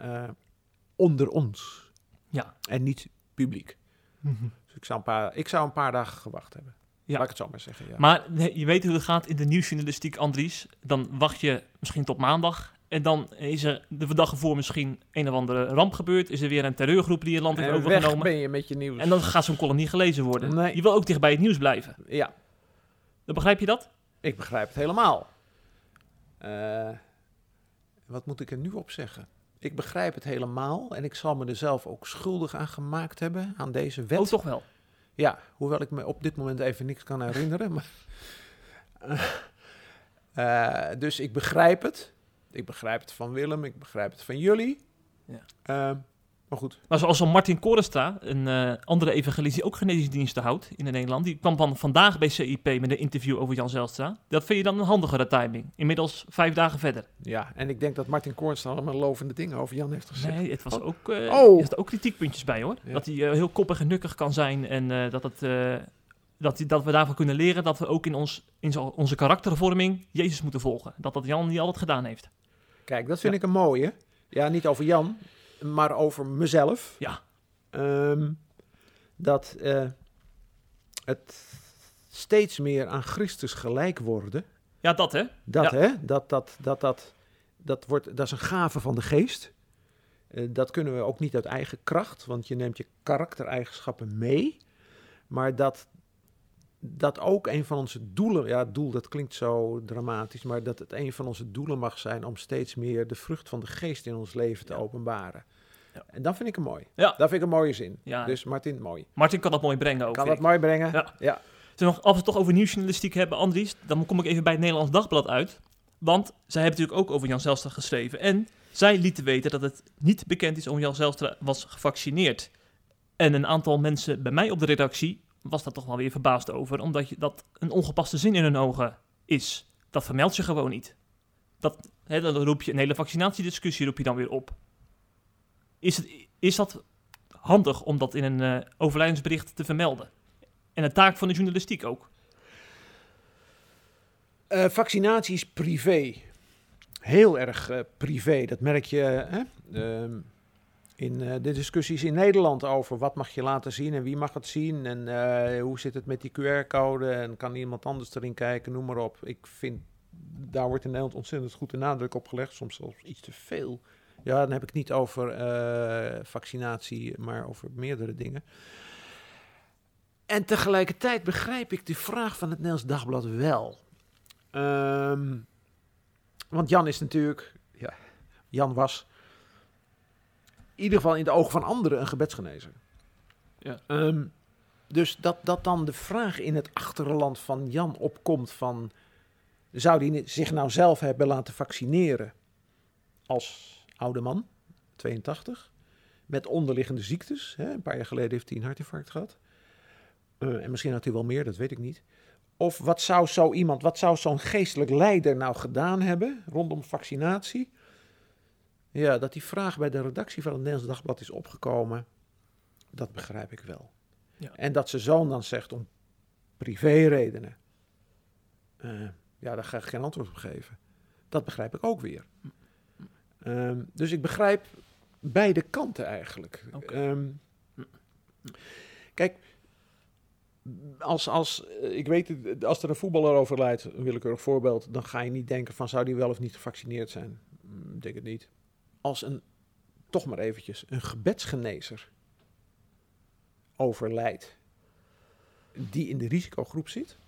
onder ons Ja. en niet publiek. Dus ik zou een paar, ik zou een paar dagen gewacht hebben. Ja. Laat ik het zo maar zeggen. Ja. Maar je weet hoe het gaat in de nieuwsjournalistiek, Andries. Dan wacht je misschien tot maandag. En dan is er de dag ervoor misschien een of andere ramp gebeurd. Is er weer een terreurgroep die je land heeft en overgenomen. ben je met je nieuws. En dan gaat zo'n column niet gelezen worden. Nee. Je wil ook dicht bij het nieuws blijven. Ja, Dan begrijp je dat? Ik begrijp het helemaal. Eh, wat moet ik er nu op zeggen? Ik begrijp het helemaal en ik zal me er zelf ook schuldig aan gemaakt hebben, aan deze wet. Oh, toch wel. Ja, hoewel ik me op dit moment even niks kan herinneren. Maar, Eh, dus ik begrijp het. Ik begrijp het van Willem, ik begrijp het van jullie. Ja. Eh, maar goed, Maar zoals zo'n Martin Korestra, een eh, andere evangelist die ook genezingsdiensten houdt in Nederland. Die kwam van vandaag bij CIP met een interview over Jan Zelstra. Dat vind je dan een handigere timing. Inmiddels vijf dagen verder. ja. En ik denk dat Martin dan allemaal lovende dingen over Jan heeft gezegd. Nee, het was Oh. ook, eh Oh. er zitten ook kritiekpuntjes bij hoor. Ja. Dat hij eh, heel koppig en nukkig kan zijn en dat, het, dat, dat we daarvan kunnen leren dat we ook in, ons, in onze karaktervorming Jezus moeten volgen. Dat dat Jan niet altijd gedaan heeft. Kijk, dat vind Ja. ik een mooie. Ja, niet over Jan, maar over mezelf. Ja. Ehm, dat eh, het steeds meer aan Christus gelijk worden. Ja, dat hè? Dat, Ja. hè? Dat, dat, dat, dat, dat, wordt, dat is een gave van de geest. Eh, dat kunnen we ook niet uit eigen kracht, want je neemt je karaktereigenschappen mee. Maar dat, dat ook een van onze doelen, ja, doel, dat klinkt zo dramatisch, maar dat het een van onze doelen mag zijn om steeds meer de vrucht van de geest in ons leven te Ja. openbaren. Ja. En dat vind ik een mooi. Ja. Dat vind ik een mooie zin. Ja. Dus Martin, mooi. Martin kan dat mooi brengen ook. Kan dat mooi brengen? Ja. ja. Als we nog, als we het toch over nieuwsjournalistiek hebben, Andries, dan kom ik even bij het Nederlands Dagblad uit. Want zij hebben natuurlijk ook over Jan Zelstra geschreven. En zij lieten weten dat het niet bekend is om Jan Zelstra was gevaccineerd. En een aantal mensen bij mij op de redactie was daar toch wel weer verbaasd over. Omdat je, dat een ongepaste zin in hun ogen is. Dat vermeldt je gewoon niet. Dat, hè, dan roep je een hele vaccinatiediscussie roep je dan weer op. Is, het, is dat handig om dat in een eh, overlijdensbericht te vermelden? En een taak van de journalistiek ook. Eh, vaccinatie is privé. Heel erg eh, privé. Dat merk je hè? In eh, de discussies in Nederland over wat mag je laten zien en wie mag het zien. En eh, hoe zit het met die QR-code en kan iemand anders erin kijken, noem maar op. Ik vind daar wordt in Nederland ontzettend goed de nadruk op gelegd, soms zelfs iets te veel. Ja, dan heb ik niet over eh, vaccinatie, maar over meerdere dingen. En tegelijkertijd begrijp ik de vraag van het Nederlands Dagblad wel. Ehm, want Jan is natuurlijk, ja, Jan was ieder geval in de ogen van anderen een gebedsgenezer. Ja. Ehm, dus dat, dat dan de vraag in het achterland van Jan opkomt van... zou hij zich nou zelf hebben laten vaccineren als oude man, 82, met onderliggende ziektes. Hè? Een paar jaar geleden heeft hij een hartinfarct gehad. Uh, en misschien had hij wel meer, dat weet ik niet. Of wat zou zo iemand, wat zou zo'n geestelijk leider nou gedaan hebben rondom vaccinatie? Ja, dat die vraag bij de redactie van het Nederlands Dagblad is opgekomen, dat begrijp ik wel. Ja. En dat zijn zoon dan zegt om privéredenen, uh, ja, daar ga ik geen antwoord op geven. Dat begrijp ik ook weer. Um, dus ik begrijp beide kanten eigenlijk. Okay. Um, kijk, als, als, eh, ik weet, als er een voetballer overlijdt, een willekeurig voorbeeld, dan ga je niet denken van zou die wel of niet gevaccineerd zijn. Mm, ik denk het niet. Als een, toch maar eventjes, een gebedsgenezer overlijdt, die in de risicogroep zit,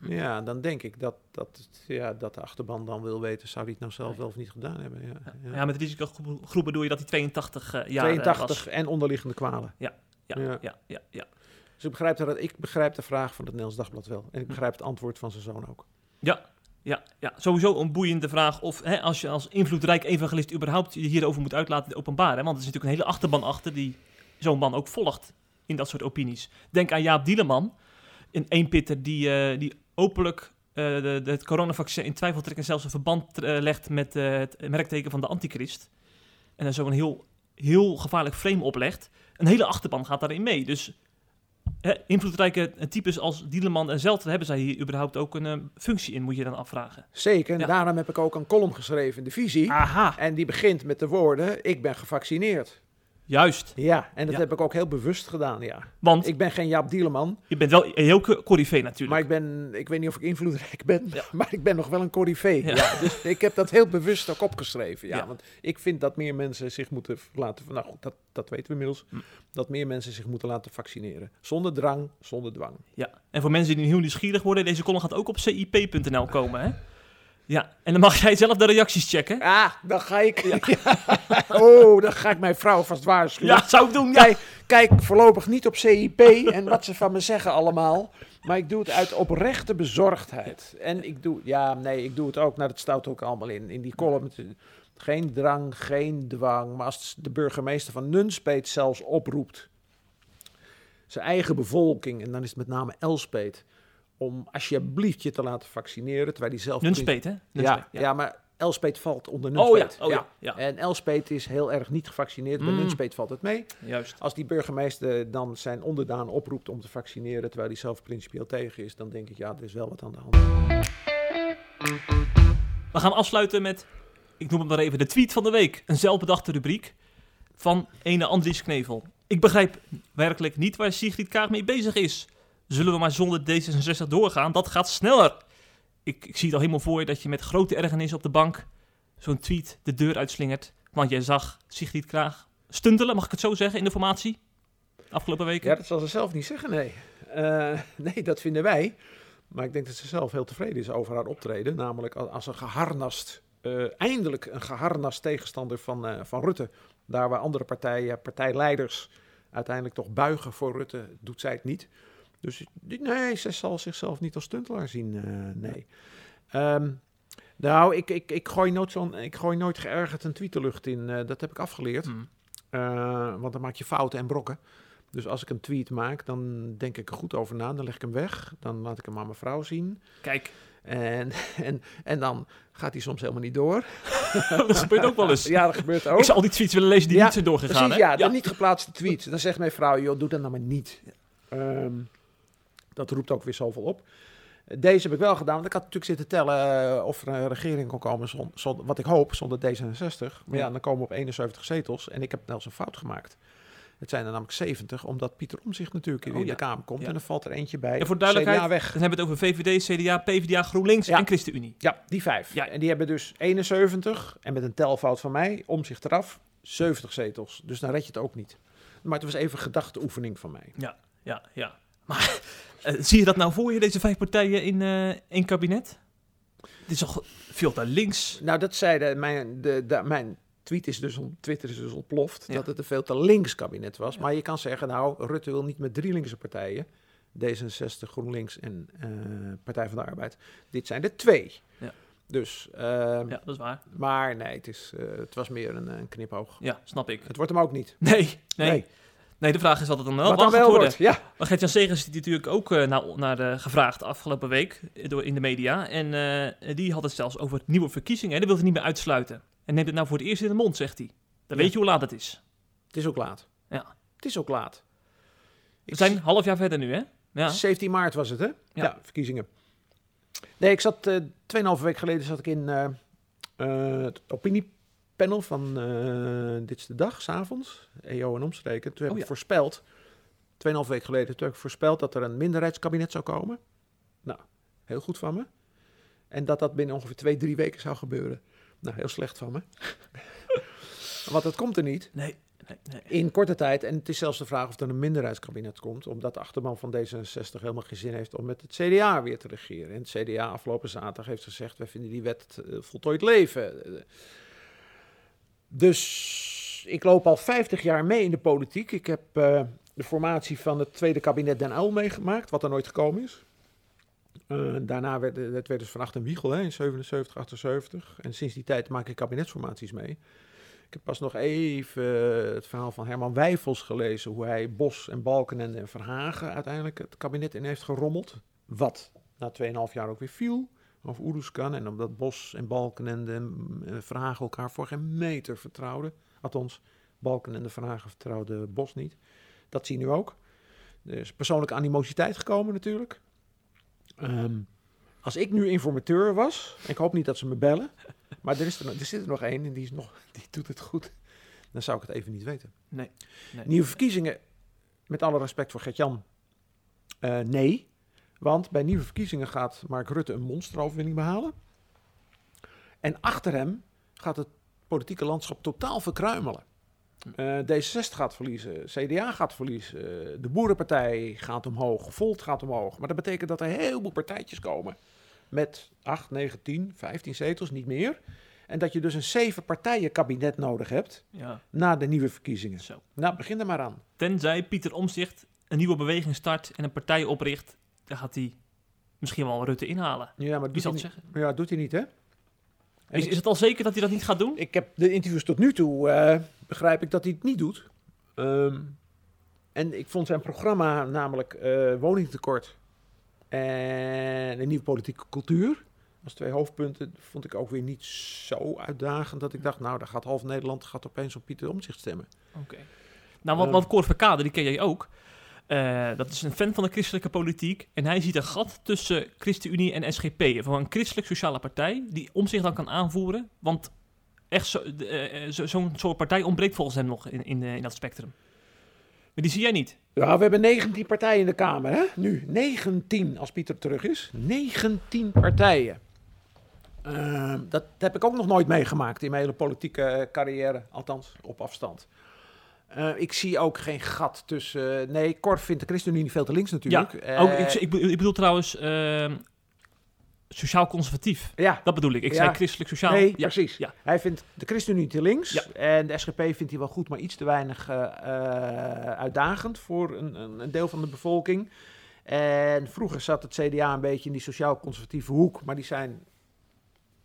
ja, dan denk ik dat, dat, ja, dat de achterban dan wil weten, zou hij het nou zelf wel of niet gedaan hebben. Ja, ja. ja met risicogroep bedoel je dat hij 82 uh, jaar 82 en onderliggende kwalen. Ja, ja, ja, ja. ja, Dus ik begrijp, dat, ik begrijp de vraag van het Nederlands Dagblad wel. En ik begrijp het antwoord van zijn zoon ook. Ja, ja, ja, sowieso een boeiende vraag of hè, als je als invloedrijk evangelist überhaupt je hierover moet uitlaten openbaar. Hè? Want er is natuurlijk een hele achterban achter die zo'n man ook volgt in dat soort opinies. Denk aan Jaap Dieleman, een eenpitter die, uh, die openlijk uh, de, het coronavaccin in twijfel trekt en zelfs een verband uh, legt met het merkteken van de antichrist. En dan zo een heel, heel gevaarlijk frame oplegt. Een hele achterban gaat daarin mee. Dus invloedrijke types als Dieleman en Zelter hebben zij hier überhaupt ook een functie in, moet je dan afvragen. Zeker, en ja. daarom heb ik ook een column geschreven in de visie. Aha. En die begint met de woorden, ik ben gevaccineerd. Juist. Ja, en dat heb ik ook heel bewust gedaan, ja. Want? Ik ben geen Jaap Dieleman. Je bent wel een heel corrivee natuurlijk. Maar ik ben, ik weet niet of ik invloedrijk ben, ja. maar ik ben nog wel een corrivee. Ja. ja. dus ik heb dat heel bewust ook opgeschreven, ja. Want ik vind dat meer mensen zich moeten laten, nou goed, dat, dat weten we inmiddels, hm. dat meer mensen zich moeten laten vaccineren. Zonder drang, zonder dwang. Ja, en voor mensen die heel nieuwsgierig worden, deze column gaat ook op cip.nl komen, hè? Ja, en dan mag jij zelf de reacties checken. Ah, dan ga ik. Ja. oh, dan ga ik mijn vrouw vast waarschuwen. Ja, zou ik doen. Ja. Kijk, kijk voorlopig niet op CIP en wat ze van me zeggen allemaal. Maar ik doe het uit oprechte bezorgdheid. En ik doe, ja, nee, ik doe het ook. Nou, dat staat ook allemaal in, in die column. Geen drang, geen dwang. Maar als de burgemeester van Nunspeet zelfs oproept. Zijn eigen bevolking, en dan is het met name Elspeet om alsjeblieft je te laten vaccineren. Terwijl die zelf... Nunspeet, hè? Nunspeet, ja, ja. ja, maar Elspeet valt onder Nunspeet. Oh, ja. Oh, ja. ja. En Elspeet is heel erg niet gevaccineerd. Bij mm. Nunspeet valt het mee. Juist. Als die burgemeester dan zijn onderdaan oproept om te vaccineren... terwijl hij zelf principieel tegen is... dan denk ik, ja, er is wel wat aan de hand. We gaan afsluiten met, ik noem het maar even, de tweet van de week. Een zelfbedachte rubriek van ene Andries Knevel. Ik begrijp werkelijk niet waar Sigrid Kaag mee bezig is zullen we maar zonder D66 doorgaan. Dat gaat sneller. Ik, ik zie het al helemaal voor je dat je met grote ergernis op de bank zo'n tweet de deur uitslingert. Want jij zag Sigrid Kraag stuntelen, mag ik het zo zeggen, in de formatie? Afgelopen weken? Ja, dat zal ze zelf niet zeggen, nee. Uh, nee, dat vinden wij. Maar ik denk dat ze zelf heel tevreden is over haar optreden. Namelijk als een geharnast, uh, eindelijk een geharnast tegenstander van, uh, van Rutte. Daar waar andere partijen, partijleiders uiteindelijk toch buigen voor Rutte, doet zij het niet. Dus nee, ze zal zichzelf niet als stuntelaar zien, uh, nee. Um, nou, ik, ik, ik, gooi nooit zo'n, ik gooi nooit geërgerd een tweet de lucht in. Uh, dat heb ik afgeleerd. Mm. Uh, want dan maak je fouten en brokken. Dus als ik een tweet maak, dan denk ik er goed over na. Dan leg ik hem weg. Dan laat ik hem aan mijn vrouw zien. Kijk. En, en, en dan gaat hij soms helemaal niet door. dat gebeurt ook wel eens. Ja, dat gebeurt ook. Ik zou al die tweets willen lezen die ja, niet zijn doorgegaan. Precies, hè? Ja, de niet geplaatste tweets. Dan zegt mijn vrouw, joh, doe dat nou maar niet. Um, dat roept ook weer zoveel op. Deze heb ik wel gedaan, want ik had natuurlijk zitten tellen uh, of er een regering kon komen, zonder, wat ik hoop, zonder D66. Maar ja, dan komen we op 71 zetels en ik heb zelfs een fout gemaakt. Het zijn er namelijk 70, omdat Pieter Omzicht natuurlijk weer Oh, in ja. de Kamer komt. Ja. En dan valt er eentje bij. En voor duidelijkheid, CDA weg. Dan hebben we het over VVD, CDA, PvdA, GroenLinks Ja. en ChristenUnie. Ja, die vijf. Ja. En die hebben dus 71, en met een telfout van mij, Omzicht eraf, 70 zetels. Dus dan red je het ook niet. Maar het was even gedachteoefening van mij. Ja, ja, ja. Maar eh, zie je dat nou voor je, deze vijf partijen in eh één kabinet? Het is toch veel te links? Nou, dat zei de, mijn, de, de- mijn tweet is dus, Twitter is dus ontploft, Ja. dat het een veel te links kabinet was. Ja. Maar je kan zeggen, nou, Rutte wil niet met drie linkse partijen, D66, GroenLinks en eh, Partij van de Arbeid. Dit zijn er twee. Ja. Dus, ehm, Ja, dat is waar. maar nee, het, is, het was meer een, een knipoog. Ja, snap ik. Het wordt hem ook niet. Nee, nee. Nee, de vraag is wat het dan wel, Wat dan wel wordt, ja. Maar Gert-Jan Segers is natuurlijk ook eh, naar, naar eh, gevraagd afgelopen week eh, door, in de media. En die had het zelfs over nieuwe verkiezingen. En dat wil hij niet meer uitsluiten. En neemt het nou voor het eerst in de mond, zegt hij. Dan Ja. weet je hoe laat het is. Het is ook laat. Ja. Het is ook laat. We zijn een half jaar verder nu, hè? Ja. 17 maart was het, hè? Ja, verkiezingen. Nee, ik zat, eh 2,5 week geleden zat ik in eh, eh, opiniepanel van eh, Dit is de Dag, s'avonds, EO en omstreken. Toen heb Oh, ik ja. voorspeld, 2,5 week geleden, toen heb ik voorspeld dat er een minderheidskabinet zou komen. Nou, heel goed van me. En dat dat binnen ongeveer twee, drie weken zou gebeuren. Nou, heel slecht van me. Want dat komt er niet Nee, nee, nee. in korte tijd. En het is zelfs de vraag of er een minderheidskabinet komt. Omdat de achterban van D66 helemaal geen zin heeft om met het CDA weer te regeren. En het CDA afgelopen zaterdag heeft gezegd: wij vinden die wet eh, voltooid leven. Eh, Dus ik loop al 50 jaar mee in de politiek. Ik heb eh, de formatie van het tweede kabinet Den Uyl meegemaakt, wat er nooit gekomen is. Eh, daarna werd het werd dus van Wiegel hè, in 77, 78. En sinds die tijd maak ik kabinetsformaties mee. Ik heb pas nog even het verhaal van Herman Wijfels gelezen. Hoe hij Bos en Balkenende en Verhagen uiteindelijk het kabinet in heeft gerommeld. Wat na 2,5 jaar ook weer viel. Over Oeruzkan. En omdat Bos en Balkenende en eh, Verhagen elkaar voor geen meter vertrouwden. Althans, Balkenende en Verhagen vertrouwden Bos niet. Dat zie je nu ook. Er is persoonlijke animositeit gekomen natuurlijk. Ehm, als ik nu informateur was, ik hoop niet dat ze me bellen, maar er, is er, er zit er nog één en die, is nog, die doet het goed, dan zou ik het even niet weten. Nee, nee. Nieuwe verkiezingen, met alle respect voor Gert-Jan, eh, nee. Want bij nieuwe verkiezingen gaat Mark Rutte een monsteroverwinning behalen. En achter hem gaat het politieke landschap totaal verkruimelen. Eh, D66 gaat verliezen, CDA gaat verliezen, de Boerenpartij gaat omhoog, Volt gaat omhoog. Maar dat betekent dat er heel veel partijtjes komen met 8, 9, 10, 15 zetels, niet meer. En dat je dus een zeven partijen kabinet nodig hebt Ja, na de nieuwe verkiezingen. zo. Nou, begin er maar aan. Tenzij Pieter Omzicht een nieuwe beweging start en een partij opricht, dan gaat hij misschien wel Rutte inhalen. Ja, maar doet zal hij, niet, zeggen? ja, doet hij niet, hè? En Is, ik, is het al zeker dat hij dat niet gaat doen? ik heb de interviews tot nu toe, eh, begrijp ik dat hij het niet doet. Ehm, en ik vond zijn programma namelijk eh, woningtekort en een nieuwe politieke cultuur. Als twee hoofdpunten vond ik ook weer niet zo uitdagend dat ik dacht, nou, daar gaat half Nederland gaat opeens op Pieter Omtzigt stemmen. Oké. Nou, wat Cor Verkade, die ken jij ook. Eh, dat is een fan van de christelijke politiek. En hij ziet een gat tussen ChristenUnie en SGP. Van een christelijk-sociale partij die om zich dan kan aanvoeren. Want echt zo- eh, zo- zo'n soort partij ontbreekt volgens hem nog in, in, eh, in dat spectrum. Maar die zie jij niet. Ja, we hebben 19 partijen in de Kamer, hè? Nu, 19 als Pieter terug is. 19 partijen. Ehm, dat heb ik ook nog nooit meegemaakt in mijn hele politieke eh, carrière, althans op afstand. Eh, ik zie ook geen gat tussen. nee, Cor vindt de ChristenUnie veel te links natuurlijk. ja, Eh, ook, ik, ik, bedoel- ik bedoel trouwens ehm, sociaal-conservatief. ja, Dat bedoel ik. Ik Ja. zei christelijk-sociaal. nee, ja. precies. ja. Hij vindt de ChristenUnie te links. En de SGP vindt hij wel goed, maar iets te weinig eh, eh, uitdagend voor een, een, een deel van de bevolking. En vroeger zat het CDA een beetje in die sociaal-conservatieve hoek, maar die zijn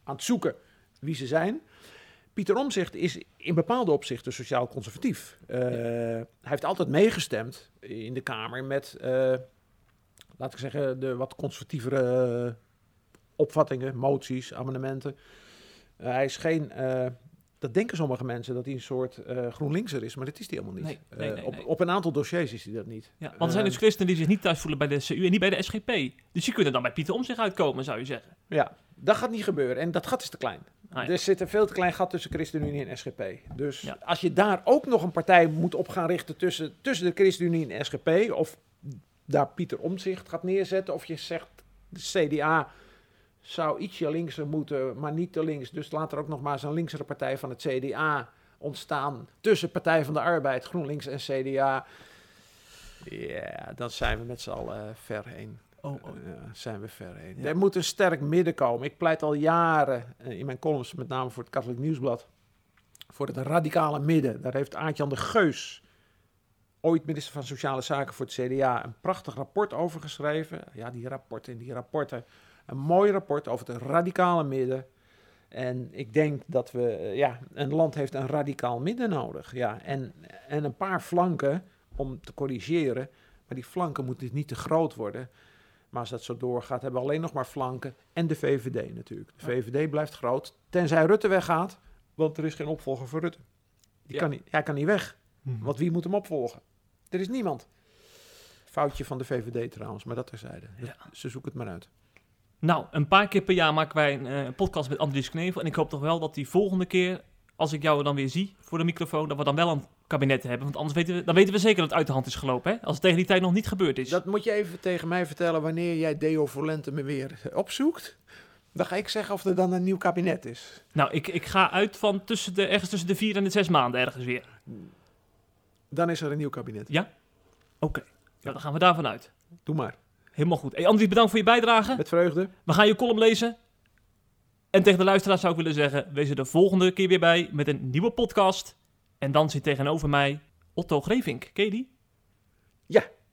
aan het zoeken wie ze zijn. Pieter Omzicht is in bepaalde opzichten sociaal-conservatief. Eh, Hij heeft altijd meegestemd in de Kamer met, eh, laat ik zeggen, de wat conservatievere opvattingen, moties, amendementen. Eh, hij is geen, dat denken sommige mensen, dat hij een soort GroenLinkser is, maar dat is hij helemaal niet. Nee, nee, nee, op, op een aantal dossiers is hij dat niet. Ja, want er zijn dus christenen die zich niet thuis voelen bij de CU en niet bij de SGP. Dus die kunnen dan bij Pieter om zich uitkomen, zou je zeggen. Ja, Dat gaat niet gebeuren. En dat gat is te klein. Ah, ja. Er zit een veel te klein gat tussen ChristenUnie en SGP. Dus Ja. als je daar ook nog een partij moet op gaan richten tussen, tussen de ChristenUnie en SGP, of daar Pieter Omtzigt gaat neerzetten, of je zegt de CDA zou ietsje linkser moeten, maar niet te links. Dus laat er ook nog maar eens een linkse partij van het CDA ontstaan tussen Partij van de Arbeid, GroenLinks en CDA. Ja, dan zijn we met z'n allen ver heen. Oh, oh. Ja, zijn we ver heen. Ja. Er moet een sterk midden komen. Ik pleit al jaren eh, in mijn columns, met name voor het Katholiek Nieuwsblad, voor het radicale midden. Daar heeft Aartjan de Geus, ooit minister van Sociale Zaken voor het CDA, een prachtig rapport over geschreven. Ja, die rapporten, die rapporten. Een mooi rapport over het radicale midden. En ik denk dat we, eh, ja, een land heeft een radicaal midden nodig. Ja, en, en een paar flanken om te corrigeren. Maar die flanken moeten niet te groot worden. Maar als dat zo doorgaat, hebben we alleen nog maar flanken. En de VVD natuurlijk. De. VVD blijft groot. Tenzij Rutte weggaat. Want er is geen opvolger voor Rutte. Die Ja. kan niet, hij kan niet weg. Mhm. Want wie moet hem opvolgen? Er is niemand. Foutje van de VVD trouwens, maar dat terzijde. Ja. Ze zoeken het maar uit. Nou, een paar keer per jaar maken wij een eh, podcast met Andries Knevel. En ik hoop toch wel dat die volgende keer, als ik jou dan weer zie voor de microfoon, dat we dan wel een kabinet hebben. Want anders weten we, dan weten we zeker dat het uit de hand is gelopen. Hè? Als het tegen die tijd nog niet gebeurd is. Dat moet je even tegen mij vertellen wanneer jij Deo Volente me weer opzoekt. Dan ga ik zeggen of er dan een nieuw kabinet is. Nou, ik, ik ga uit van tussen de, ergens tussen de vier en de zes maanden ergens weer. Dan is er een nieuw kabinet. Oké, nou, dan gaan we daarvan uit. Doe maar. Helemaal goed. Hey Andries, bedankt voor je bijdrage. Met vreugde. We gaan je column lezen. En tegen de luisteraars zou ik willen zeggen, wees er de volgende keer weer bij met een nieuwe podcast. En dan zit tegenover mij Otto Grevink. Ken je die?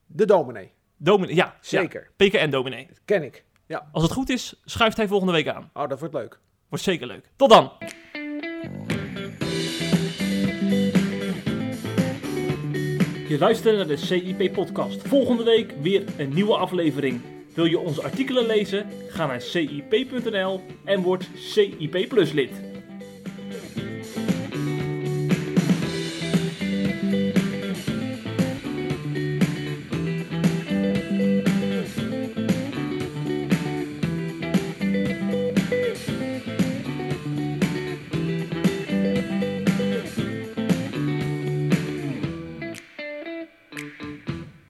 De dominee. Dominee, ja. Zeker. Ja, PKN dominee. Dat ken ik. Als het goed is, schuift hij volgende week aan. Oh, dat wordt leuk. Wordt zeker leuk. Tot dan! Je luistert naar de CIP-podcast. Volgende week weer een nieuwe aflevering. Wil je onze artikelen lezen? Ga naar cip.nl en word CIP Plus lid.